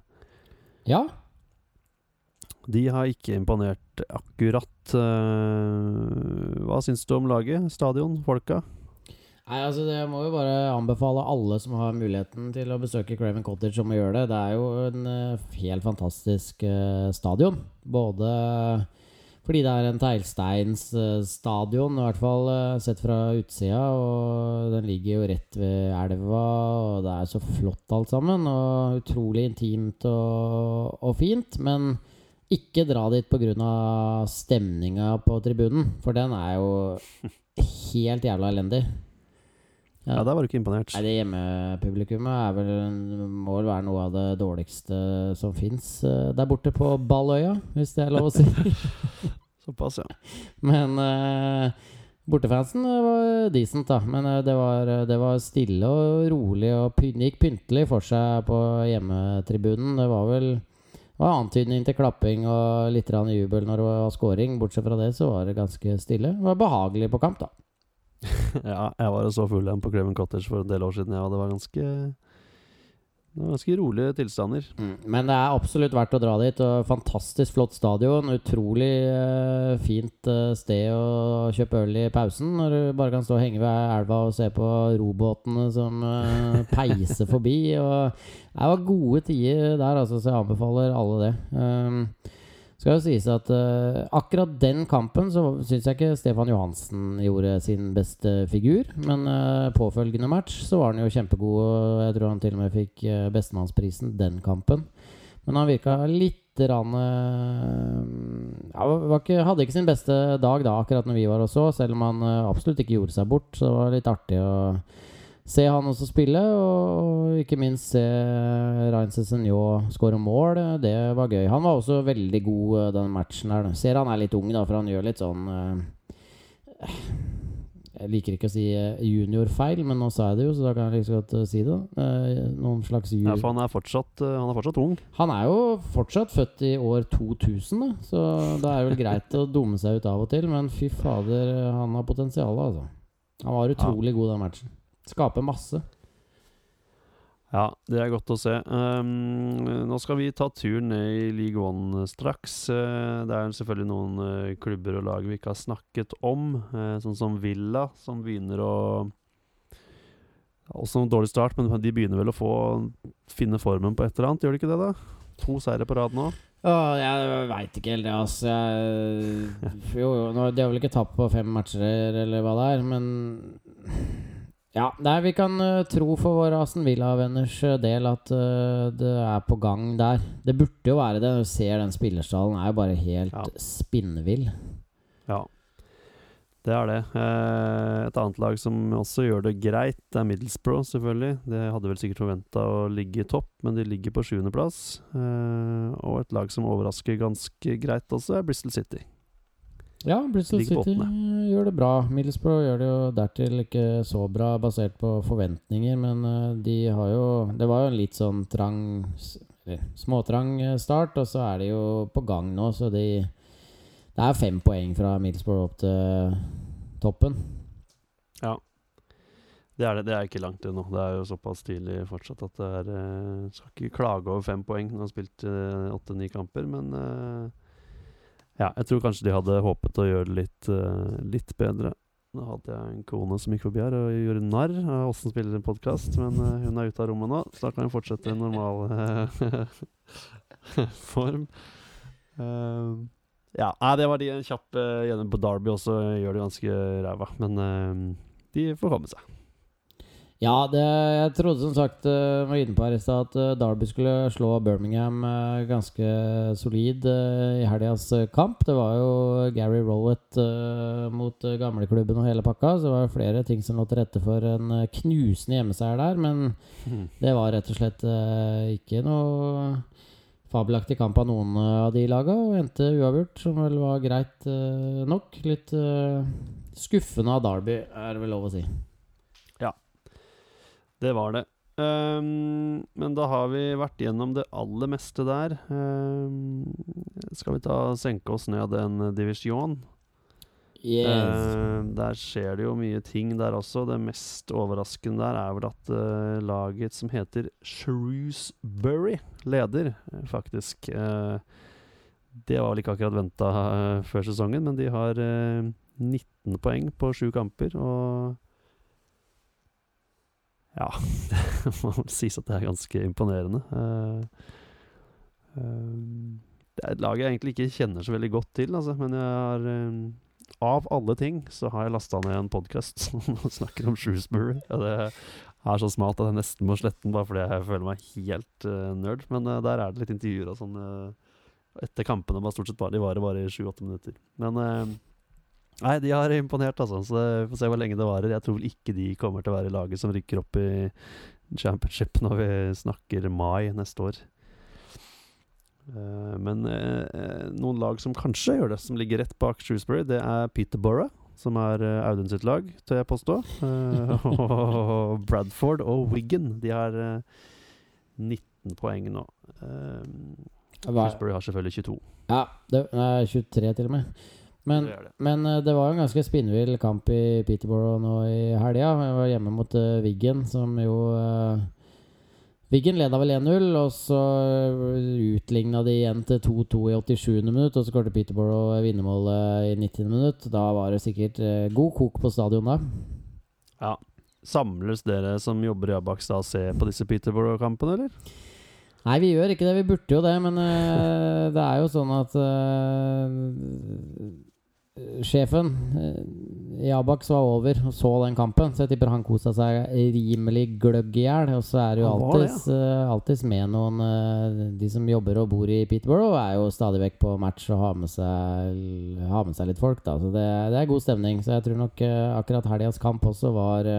Ja. De har ikke imponert akkurat. Uh, hva syns du om laget, stadion, folka? Nei, altså det må jo bare anbefale alle som har muligheten til å besøke Craven Cottage, om å gjøre det. Det er jo en uh, helt fantastisk uh, stadion. Både fordi det er en teglsteinsstadion, uh, i hvert fall sett fra utsida. Og den ligger jo rett ved elva, og det er så flott alt sammen. Og utrolig intimt og, og fint. Men ikke dra dit pga. stemninga på tribunen, for den er jo helt jævla elendig. Ja, Der var du ikke imponert. Nei, Det hjemmepublikummet må vel være noe av det dårligste som fins uh, der borte på Balløya, hvis det er lov å si. Såpass, ja. Men uh, bortefansen var decent, da. Men uh, det, var, det, var, stille og rolig og py gikk pyntelig for seg på hjemmetribunen. Det var vel var antydning til klapping og litt jubel når det var scoring. Bortsett fra det så var det ganske stille. Det var behagelig på kamp, da. ja, jeg var og så Fulham på Craven Cottage for en del år siden, ja, det var ganske det var ganske rolige tilstander. Mm, men det er absolutt verdt å dra dit. Og fantastisk flott stadion. Utrolig uh, fint uh, sted å kjøpe øl i pausen. Når du bare kan stå og henge ved elva og se på robåtene som uh, peiser forbi. Og det var gode tider der, altså, så jeg anbefaler alle det. Um, skal jo sies at uh, akkurat den kampen så syns jeg ikke Stefan Johansen gjorde sin beste figur. Men uh, påfølgende match så var han jo kjempegod, og jeg tror han til og med fikk uh, bestemannsprisen den kampen. Men han virka litt rann, ja, ikke, Hadde ikke sin beste dag da, akkurat når vi var og så, selv om han absolutt ikke gjorde seg bort. Så det var litt artig å se han også spille, og ikke minst se Rein Cézinho skåre mål. Det var gøy. Han var også veldig god eh, den matchen her. Ser han er litt ung, da, for han gjør litt sånn uh, Jeg liker ikke å si eh, juniorfeil, men nå sa jeg det jo, så da kan jeg like godt si det. Noen slags jul... Ja, for han er, fortsatt, han er fortsatt ung? Han er jo fortsatt født i år 2000, da. Så da er det vel greit å dumme seg ut av og til, men fy fader, han har potensial, altså. Han var utrolig ja. god den matchen. Skaper masse. Ja, det er godt å se. Um, nå skal vi ta turen ned i League One straks. Uh, det er selvfølgelig noen uh, klubber og lag vi ikke har snakket om, uh, sånn som Villa, som begynner å Også en dårlig start, men de begynner vel å få finne formen på et eller annet, gjør de ikke det, da? To seire på rad nå. Åh, jeg veit ikke helt det, altså. Jeg, jo, jo, de har vel ikke tapt på fem matcher, eller hva det er, men ja, nei, vi kan uh, tro for våre Aston Villa-venners uh, del at uh, det er på gang der. Det burde jo være det. Når du ser den spillerstallen, er jo bare helt ja. spinnvill. Ja, det er det. et annet lag som også gjør det greit, det er Middlesbrough, selvfølgelig. Det hadde vel sikkert forventa å ligge i topp, men de ligger på sjuendeplass. og et lag som overrasker ganske greit også, er Bristol City. Ja, Bristol City gjør det bra. Middlesbrough gjør det jo dertil ikke så bra basert på forventninger, men uh, de har jo Det var jo en litt sånn trang eller småtrang eh, start, og så er de jo på gang nå, så de Det er fem poeng fra Middlesbrough opp til toppen. Ja. Det er det. Det er ikke langt unna. Det er jo såpass tidlig fortsatt at det er uh, Skal ikke klage over fem poeng du har spilt åtte-ni kamper, men ja, jeg tror kanskje de hadde håpet å gjøre det litt, uh, litt bedre. Nå hadde jeg en kone som gikk forbi her og gjorde narr av åssen spiller en podkast, men uh, hun er ute av rommet nå, så da kan hun fortsette i normal uh, form. Uh, ja, nei, det var de en kjapp gjennom på Derby også, gjør det ganske ræva, men de får komme seg. Ja, det, jeg trodde som sagt uh, var inne på her i stad at uh, Derby skulle slå Birmingham uh, ganske solid i helgas kamp. Det var jo Gary Rowett mot gamleklubben og hele pakka, så det var flere ting som lå til rette for en knusende hjemmeseier der. Men mm. det var rett og slett ikke noe fabelaktig kamp av noen av de laga, og endte uavgjort, som vel var greit nok. Litt skuffende av Derby, er det vel lov å si. Det var det. Um, men da har vi vært gjennom det aller meste der. Um, skal vi ta senke oss ned en divisjon? Yes. Uh, der skjer det jo mye ting der også. Det mest overraskende der er vel at uh, laget som heter Shrewsbury, leder, faktisk. Uh, det var vel ikke akkurat venta før sesongen, men de har 19 poeng på sju kamper. Og ja, det må sies at det er ganske imponerende. Uh, uh, det er et lag jeg egentlig ikke kjenner så veldig godt til, altså, men jeg har um, Av alle ting så har jeg lasta ned en podkast som snakker om Shrewsbury. Ja, det er så smalt at jeg nesten må slette den bare fordi jeg føler meg helt nerd. Men der er det litt intervjuer og sånn etter kampene. Bare stort sett bare, de varer bare i sju-åtte minutter. Men Nei, de har imponert, altså. Så vi får se hvor lenge det varer. Jeg tror vel ikke de kommer til å være laget som rykker opp i championship når vi snakker mai neste år. Uh, men uh, noen lag som kanskje gjør det, som ligger rett bak Shrewsbury, det er Peterborough, som er uh, Audun sitt lag, tør jeg påstå. og Bradford og Wiggen. De har 19 poeng nå. Shrewsbury har selvfølgelig 22. Ja, det er 23 til og med. Men det, men uh, det var en ganske spinnvill kamp i Peterborough nå i helga. Jeg var hjemme mot uh, Wiggen, som jo uh, Wiggen leda vel 1-0, og så utligna de igjen til 2-2 i 87. minutt. Og så skåret Peterborough vinnermålet i 90. minutt. Da var det sikkert god kok på stadion da. Ja. Samles dere som jobber i Abax da og ser på disse Peterborough-kampene, eller? Nei, vi gjør ikke det. Vi burde jo det, men uh, det er jo sånn at uh, sjefen i eh, Abax var over og så den kampen, så jeg tipper han kosa seg rimelig gløgg i hjel. Og så er det jo alltids, uh, alltids med noen uh, De som jobber og bor i Peterborough, er jo stadig vekk på match og har med seg, har med seg litt folk, da. Så det, det, er god stemning. Så jeg tror nok akkurat helgas kamp også var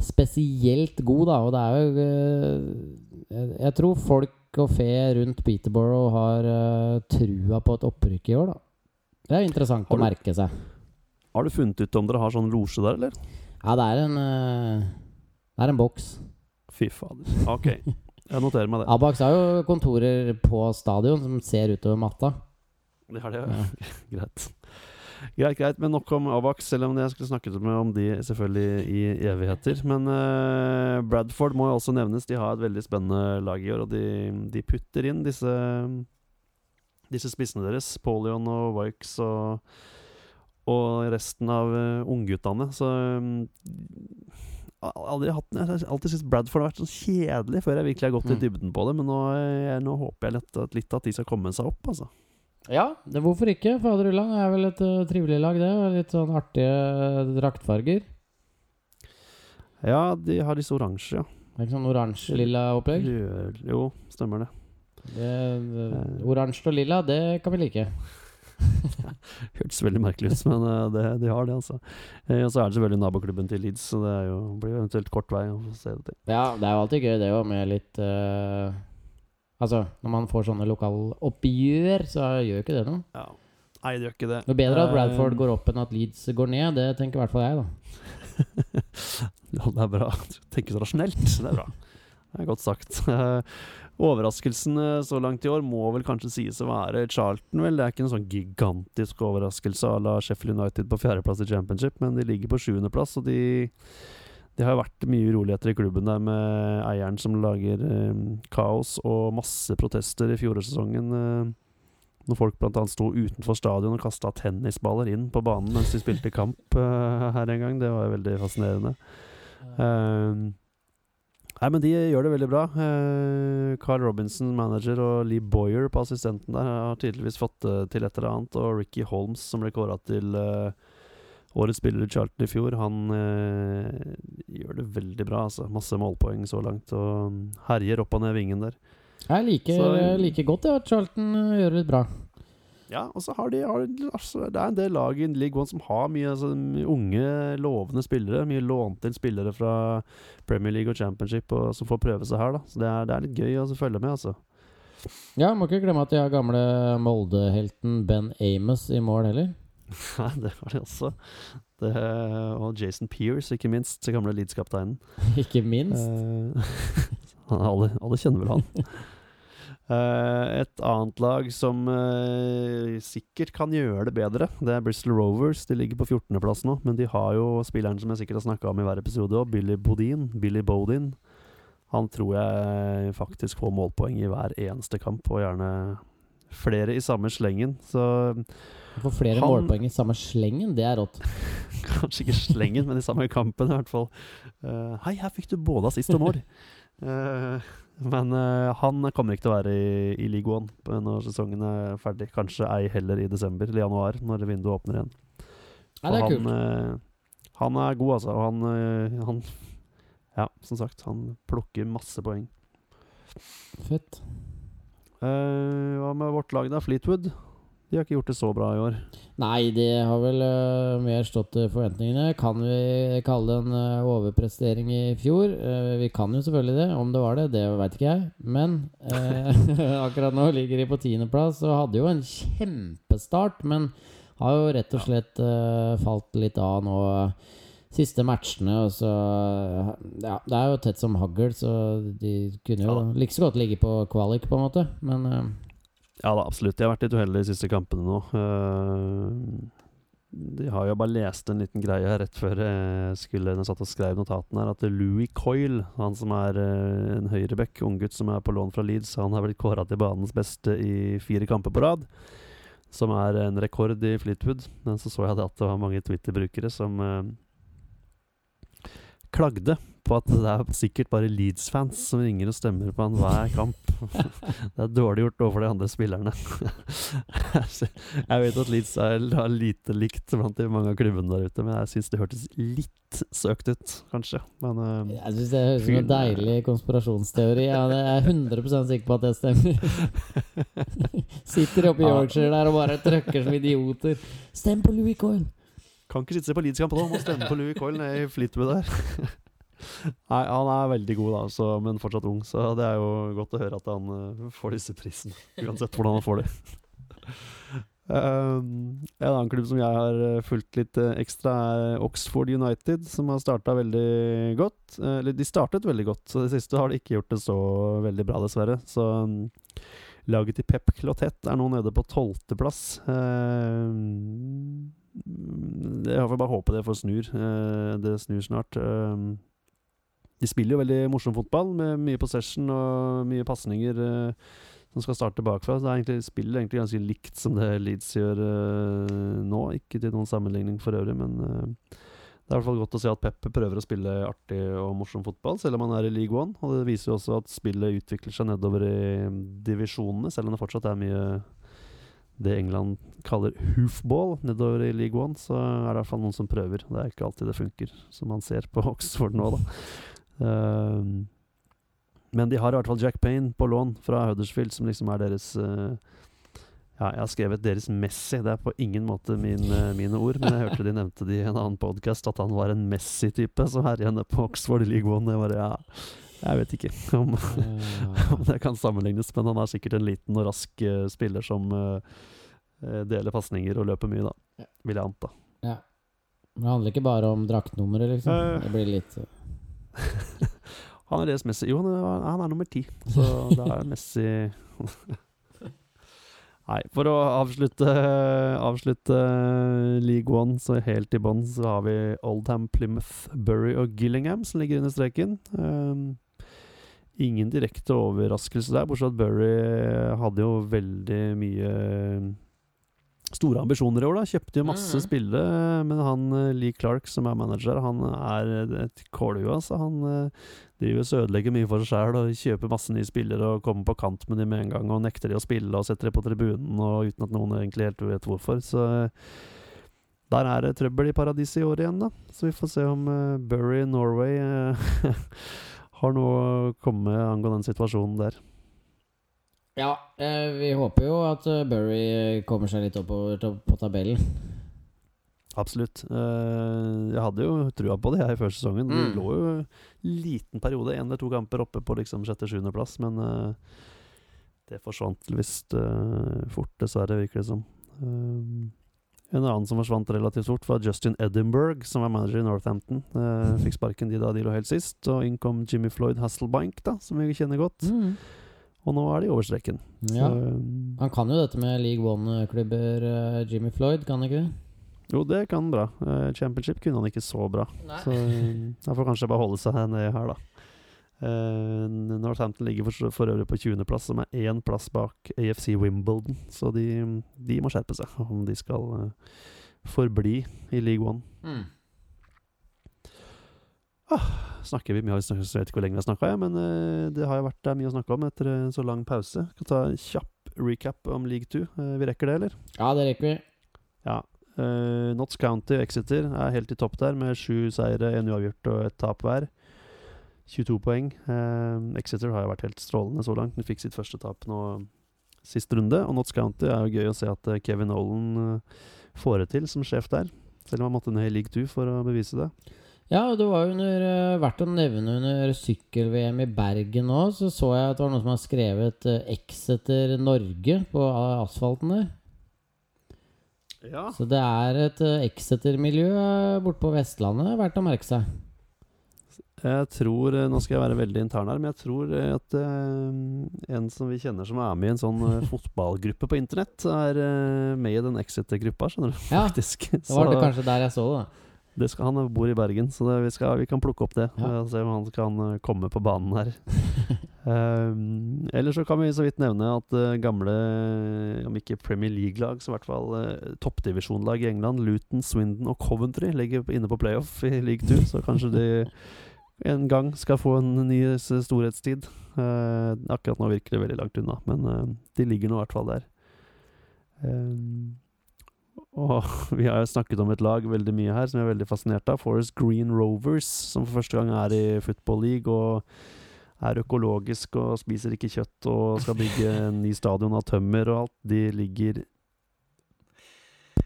spesielt god, da. Og det er jo jeg, jeg tror folk og fe rundt Peterborough har trua på et opprykk i år, da. Det er interessant du, å merke seg. Har du funnet ut om dere har sånn losje der, eller? Ja, det er en uh, Det er en boks. Fy fader. Ok. Jeg noterer meg det. Abax har jo kontorer på stadion som ser utover matta. Det har det, ja. greit. Greit, greit. Men nok om Abax, selv om jeg skulle snakket med om de selvfølgelig i evigheter. Men uh, Bradford må jo også nevnes. De har et veldig spennende lag i år, og de, de putter inn disse disse spissene deres, Polion og Vikes og, og resten av uh, ungguttene. Så um, aldri hatt Jeg har alltid syntes Bradford har vært så kjedelig før jeg virkelig har gått mm. i dybden på det, men nå, jeg, eh, nå håper jeg litt, litt, at de skal komme seg opp, altså. Ja, det, hvorfor ikke? Faderullan er vel et uh, trivelig lag, det. Litt sånn artige draktfarger. Ja, de har disse oransje, ja. Det er ikke sånn oransje-lilla opplegg? Jo, stemmer det. Eh, oransje og lilla, det kan vi like. Hørtes veldig merkelig ut, men uh, det, de har det, altså. Uh, og så er det selvfølgelig naboklubben til Leeds, så det jo, blir jo eventuelt kort vei å se det til. Ja, det er jo alltid gøy, det òg, med litt uh, Altså, når man får sånne lokaloppgjør, så gjør jo ikke det noe. Ja. Nei, det gjør ikke det. Det er bedre at Bradford går opp enn at Leeds går ned. Det tenker i hvert fall jeg, da. ja, det er bra. Tenker så rasjonelt. Det er bra. Det er godt sagt. Overraskelsen så langt i år må vel kanskje sies å være Charlton, vel. Det er ikke en sånn gigantisk overraskelse à la Sheffield United på fjerdeplass i championship, men de ligger på sjuendeplass, og de det har vært mye uroligheter i klubben der med eieren som lager eh, kaos og masse protester i fjorårssesongen. Eh, Når folk bl.a. sto utenfor stadion og kasta tennisballer inn på banen mens de spilte kamp eh, her en gang. Det var veldig fascinerende. Uh, nei, men de gjør det veldig bra. Eh, Carl Robinson, manager, og Lee Boyer på assistenten der har tydeligvis fått uh, til et eller annet. Og Ricky Holmes, som ble kåra til eh, årets spiller i Charlton i fjor, han gjør det veldig bra. Altså. Masse målpoeng så langt, og um, herjer opp og ned vingen der. Jeg liker, så, like godt ja, at Charlton gjør det bra. Ja, og så har de har, altså, Det er en del lag i League One som har mye, altså, unge, lovende spillere. Mye lånt inn spillere fra Premier League og Championship og, som får prøve seg her. da Så det er, det er litt gøy å følge med, altså. Ja, må ikke glemme at de har gamle Molde-helten Ben Amos i mål heller. Nei, det har de også. Det, og Jason Pearce, ikke minst. Den gamle Leeds-kapteinen. ikke minst? Uh, alle, alle kjenner vel han. Uh, et annet lag som uh, sikkert kan gjøre det bedre, det er Bristol Rovers. De ligger på 14.-plass nå, men de har jo spilleren som jeg sikkert har snakka om i hver episode òg, Billy Bodin. Billy Bodin. Han tror jeg faktisk får målpoeng i hver eneste kamp, og gjerne flere i samme slengen. Så Får flere han, målpoeng i samme slengen, det er rått. Kanskje ikke slengen, men i samme kampen i hvert fall. Uh, hei, her fikk du både assist og mål! Uh, men uh, han kommer ikke til å være i, i One når sesongen er ferdig. Kanskje ei heller i desember eller januar, når vinduet åpner igjen. Ja, det er han. Uh, han er god, altså. Og han, uh, han, Ja, som sagt, han plukker masse poeng. Fett. hva med vårt lag, da? Fleetwood? De har ikke gjort det så bra i år. Nei, de har vel uh, mer stått til forventningene. Kan vi kalle det en uh, overprestering i fjor? Uh, vi kan jo selvfølgelig det. Om det var det, det veit ikke jeg. Men akkurat nå ligger de på tiendeplass og hadde jo en kjempestart. Men har jo rett og slett falt litt av nå siste matchene. Og så Ja, det er jo tett som hagl, så de kunne jo like så godt ligge på kvalik, på en måte. Men ja da, absolutt. De har vært litt uheldige de siste kampene nå. Uh, de har jo bare lest en liten greie her rett før jeg skulle jeg satt og skrev notatene her, at Louis Coyle, han som er uh, en høyreback, unggutt som er på lån fra Leeds, han har blitt kåra til banens beste i fire kamper på rad. Som er en rekord i Fleetwood. Men så så jeg at det var mange Twitter-brukere som klagde på at det er sikkert bare Leeds-fans som ringer og stemmer på han hver kamp. det er dårlig gjort overfor de andre spillerne. jeg vet at Leeds er lite likt blant de mange av klubbene der ute, men jeg syns det hørtes litt søkt ut, kanskje. Men, uh, jeg syns det høres ut som en deilig konspirasjonsteori. Jeg er 100% sikker på at det stemmer. Sitter oppe i Yorkshire der og bare trøkker som idioter. Stem på Louis Coyle! Kan ikke sitte på Leeds-kamp nå, må stemme på Louis Coyle ned i Fleetwood der. Nei, han er veldig god, da, så, men fortsatt ung. Så det er jo godt å høre at han uh, får disse prisene. Uansett hvordan han får det. um, en annen klubb som jeg har eh, fulgt litt uh, ekstra, er Oxford United, som har starta veldig godt. Eller de startet veldig godt, så det siste har de ikke gjort det så veldig bra, dessverre. Så um, laget til Pep Clotet er nå nede på tolvteplass. Uh, jeg får bare håpe det får snur. Uh, det snur snart. Uh, de spiller jo veldig morsom fotball, med mye possession og mye pasninger uh, som skal starte bakfra. Så det er egentlig, spiller egentlig ganske likt som det Leeds gjør nå. Ikke til noen sammenligning for øvrig, men det er i hvert fall godt å se at Pep prøver å spille artig og morsom fotball, selv om han er i League One. Og det viser jo også at spillet utvikler seg nedover i divisjonene, selv om det fortsatt er mye det England kaller hoofball nedover i League One, så er det i hvert fall noen som prøver. Det er ikke alltid det funker, som man ser på Oxford nå, da. Uh, men de har i hvert fall Jack Payne på lån fra Huddersfield, som liksom er deres uh, Ja, jeg har skrevet deres Messi. Det er på ingen måte min, uh, mine ord, men jeg hørte de nevnte det i en annen podkast, at han var en Messi-type som henne på Oxford i League One. Det var, ja jeg vet ikke om, om, det kan sammenlignes, men han er sikkert en liten og rask uh, spiller som uh, deler pasninger og løper mye, da. Vil jeg anta. Ja. Men Det handler ikke bare om draktnummeret, liksom? Uh, det blir litt Han er deres Messi. Jo, han er, han er nummer ti, så da er Messi Nei, for å avslutte, avslutte League One så helt i bånn, så har vi Oldham, Plymouth, Bury og Gillingham som ligger under streken. Um, ingen direkte overraskelse der, bortsett fra at Burry hadde jo veldig mye store ambisjoner i år. da Kjøpte jo masse Mhm. spillere, men han eh, Lee Clark, som er manager, han er et kålhue. Altså. Han eh, driver og ødelegger mye for seg sjæl og kjøper masse nye spillere og kommer på kant med dem med en gang og nekter de å spille og setter de på tribunen og uten at noen egentlig helt vet hvorfor. Så eh, der er det trøbbel i paradiset i år igjen, da. Så vi får se om uh, Bury Norway eh, har noe å komme med angående den situasjonen der. Ja, eh, vi håper jo at eh, Burry kommer seg litt oppover på tabellen. Absolutt. Eh, jeg hadde jo trua på det her i før sesongen. Mm. Det lå jo en liten periode, én eller to kamper oppe på liksom sjette-sjuendeplass, men eh, det forsvant visst eh, fort, dessverre, virker det som. Eh, en annen som forsvant relativt fort, var Justin Edinburgh, som var manager i Northampton. Eh, fikk sparken de da de lå helt sist. Og inn kom Jimmy Floyd Hasselbank, da, som vi kjenner godt. Mm. Og nå er de over streken. Ja. Så, eh, Han kan jo dette med League One-klubber, eh, Jimmy Floyd, kan han ikke det? jo, det kan han bra. Eh, Championship kunne han ikke så bra. Så eh, han får kanskje bare holde seg nede her, da. Eh, Northampton ligger for, for øvrig på 20.-plass, som er én plass bak AFC Wimbledon. Så de, de må skjerpe seg om de skal eh, forbli i League One. Mm. Snakker vi mye, jeg vet ikke hvor lenge vi har snakka, men eh, det har jo vært det mye å snakke om etter en så lang pause. Kan ta en kjapp recap om League 2. Eh, vi rekker det, eller? Ja, det rekker vi. Ja. Uh, Notts County og Exeter er helt i topp der, med sju seire, én uavgjort og et tap hver. 22 poeng. Eh, Exeter har jo vært helt strålende så langt. De fikk sitt første tap nå sist runde. Og Notts County er jo gøy å se at eh, Kevin Nolan eh, får det til som sjef der. Selv om han måtte ned i league 2 for å bevise det. Ja, det var jo under, eh, verdt å nevne under sykkel-VM i Bergen nå, så så jeg at det var noen som har skrevet uh, Exeter Norge på uh, asfalten der. Ja. Så det er et uh, Exeter-miljø uh, borte på Vestlandet, verdt å merke seg. Jeg tror, eh, Nå skal jeg være veldig intern her, men jeg tror eh, at uh, en som vi kjenner som er med i en sånn fotballgruppe på internett, er uh, med i den Exit-gruppa, skjønner du. Ja, Faktisk. det var det kanskje der jeg så det. Det skal, han bor i Bergen, så det, vi, skal, vi kan plukke opp det. Ja. og Se om han kan komme på banen her. um, Eller så kan vi så vidt nevne at gamle, om ikke Premier League-lag, så i hvert fall toppdivisjonlag i England, Luton, Swindon og Coventry, ligger inne på playoff i league 2. Så kanskje de en gang skal få en ny storhetstid. Uh, akkurat nå virker det veldig langt unna, men uh, de ligger nå i hvert fall der. Um, og vi har jo snakket om et lag veldig mye her som jeg er veldig fascinert av. Forest Green Rovers, som for første gang er i Football League og er økologisk og spiser ikke kjøtt og skal bygge en ny stadion av tømmer og alt. De ligger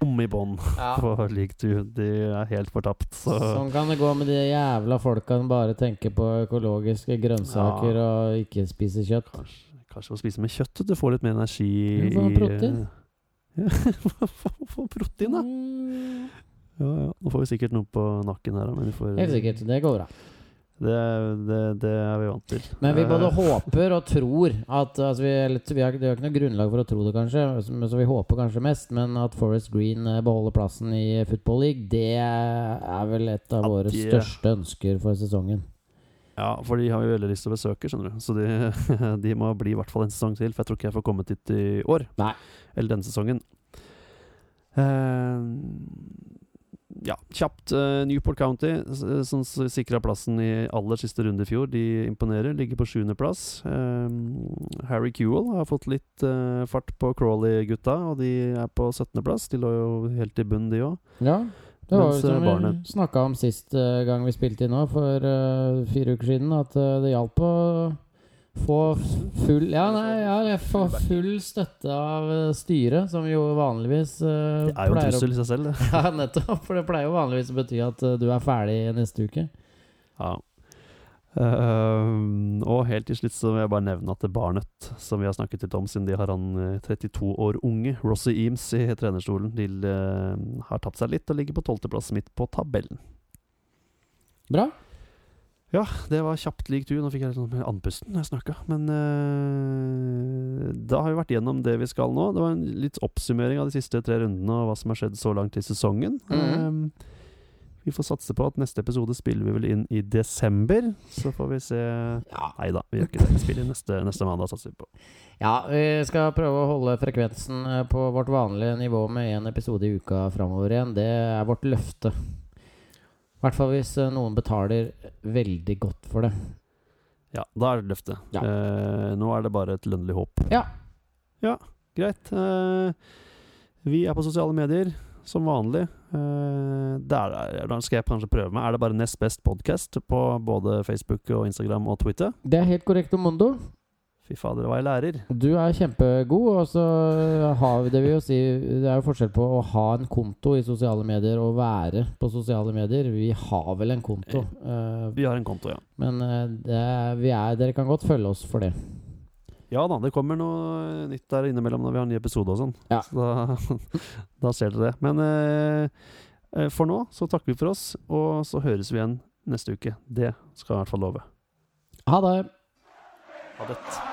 bom i bånn på league 2. De er helt fortapt. Så Sånn kan det gå med de jævla folka som bare tenker på økologiske grønnsaker og ikke spiser kjøtt. kanskje, kanskje å spise med kjøtt, du får litt mer energi Du får protein. Ja, få- få protein, da. Mm. Ja, ja. Nå får vi sikkert noe på nakken her, men vi får Helt sikkert. Det går bra. Det, det, det er vi vant til. Men vi både Eh, håper og tror at altså vi, vi, har, vi har ikke noe grunnlag for å tro det, kanskje, så vi håper kanskje mest. Men at Forest Green eh, beholder plassen i Football League, det er vel et av våre de- største ønsker for sesongen. Ja, for de har jo veldig lyst til å besøke, skjønner du. Så de, de må bli i hvert fall en sesong til, for jeg tror ikke jeg får kommet dit i år. Nei. Eller denne sesongen. Eh, ja, kjapt. Uh, Newport County, som sikra plassen i aller siste runde i fjor, de imponerer. Ligger på sjuendeplass. Um, Harry Kewell har fått litt uh, fart på Crawley-gutta, og de er på 17.-plass. De lå jo helt i bunnen, de òg. Ja, det var jo som eh, vi snakka om sist uh, gang vi spilte inn nå, for eh, fire uker siden, at eh, det hjalp å få full Ja, nei, ja, jeg får full støtte av eh, styret, som jo vanligvis uh, Det er jo en trussel i seg selv, det. Ja, nettopp. For det pleier jo vanligvis å bety at uh, du er ferdig neste uke. Ja. Uh, og helt til slutt så vil jeg bare nevne at Barnet, som vi har snakket litt om siden de har han eh, 32 år unge, Rossi Eames i trenerstolen, de har tapt seg litt og ligger på tolvteplass midt på tabellen. Bra. Ja, det var kjapt lik du. Nå fikk jeg litt sånn andpusten når jeg snakka. Men eh, da har vi vært gjennom det vi skal nå. Det var en litt oppsummering av de siste tre rundene og hva som har skjedd så langt i sesongen. Mm -hmm. um, Vi får satse på at neste episode spiller vi vel inn i desember. Så får vi se Ja. Nei da, vi gjør ikke det. Vi spiller neste, neste mandag, satser vi på. ja, vi skal prøve å holde frekvensen eh, på vårt vanlige nivå med én episode i uka framover igjen. Det er vårt løfte. I hvert fall hvis eh, noen betaler veldig godt for det. Ja, da er det løftet. Ja. Eh, nå er det bare et lønnlig håp. Ja. Ja, greit. Eh, vi er på sosiale medier som vanlig. Eh, der der, skal jeg kanskje prøve meg. Er det bare nest best podkast på både Facebook og Instagram og Twitter? Det er helt korrekt, Mondo. Fy fader, hva jeg lærer. Du er kjempegod, og så har vi det vil jo si Det er jo forskjell på å ha en konto i sosiale medier og være på sosiale medier. Vi har vel en konto, eh, Vi har en konto, ja. men eh, det er, vi er, dere kan godt følge oss for det. Ja da, det kommer noe nytt der innimellom når vi har en ny episode og sånn. Ja. Så da, da ser dere det. Men eh, for nå så takker vi for oss, og så høres vi igjen neste uke. Det skal jeg i hvert fall love. Ha det! Ha det.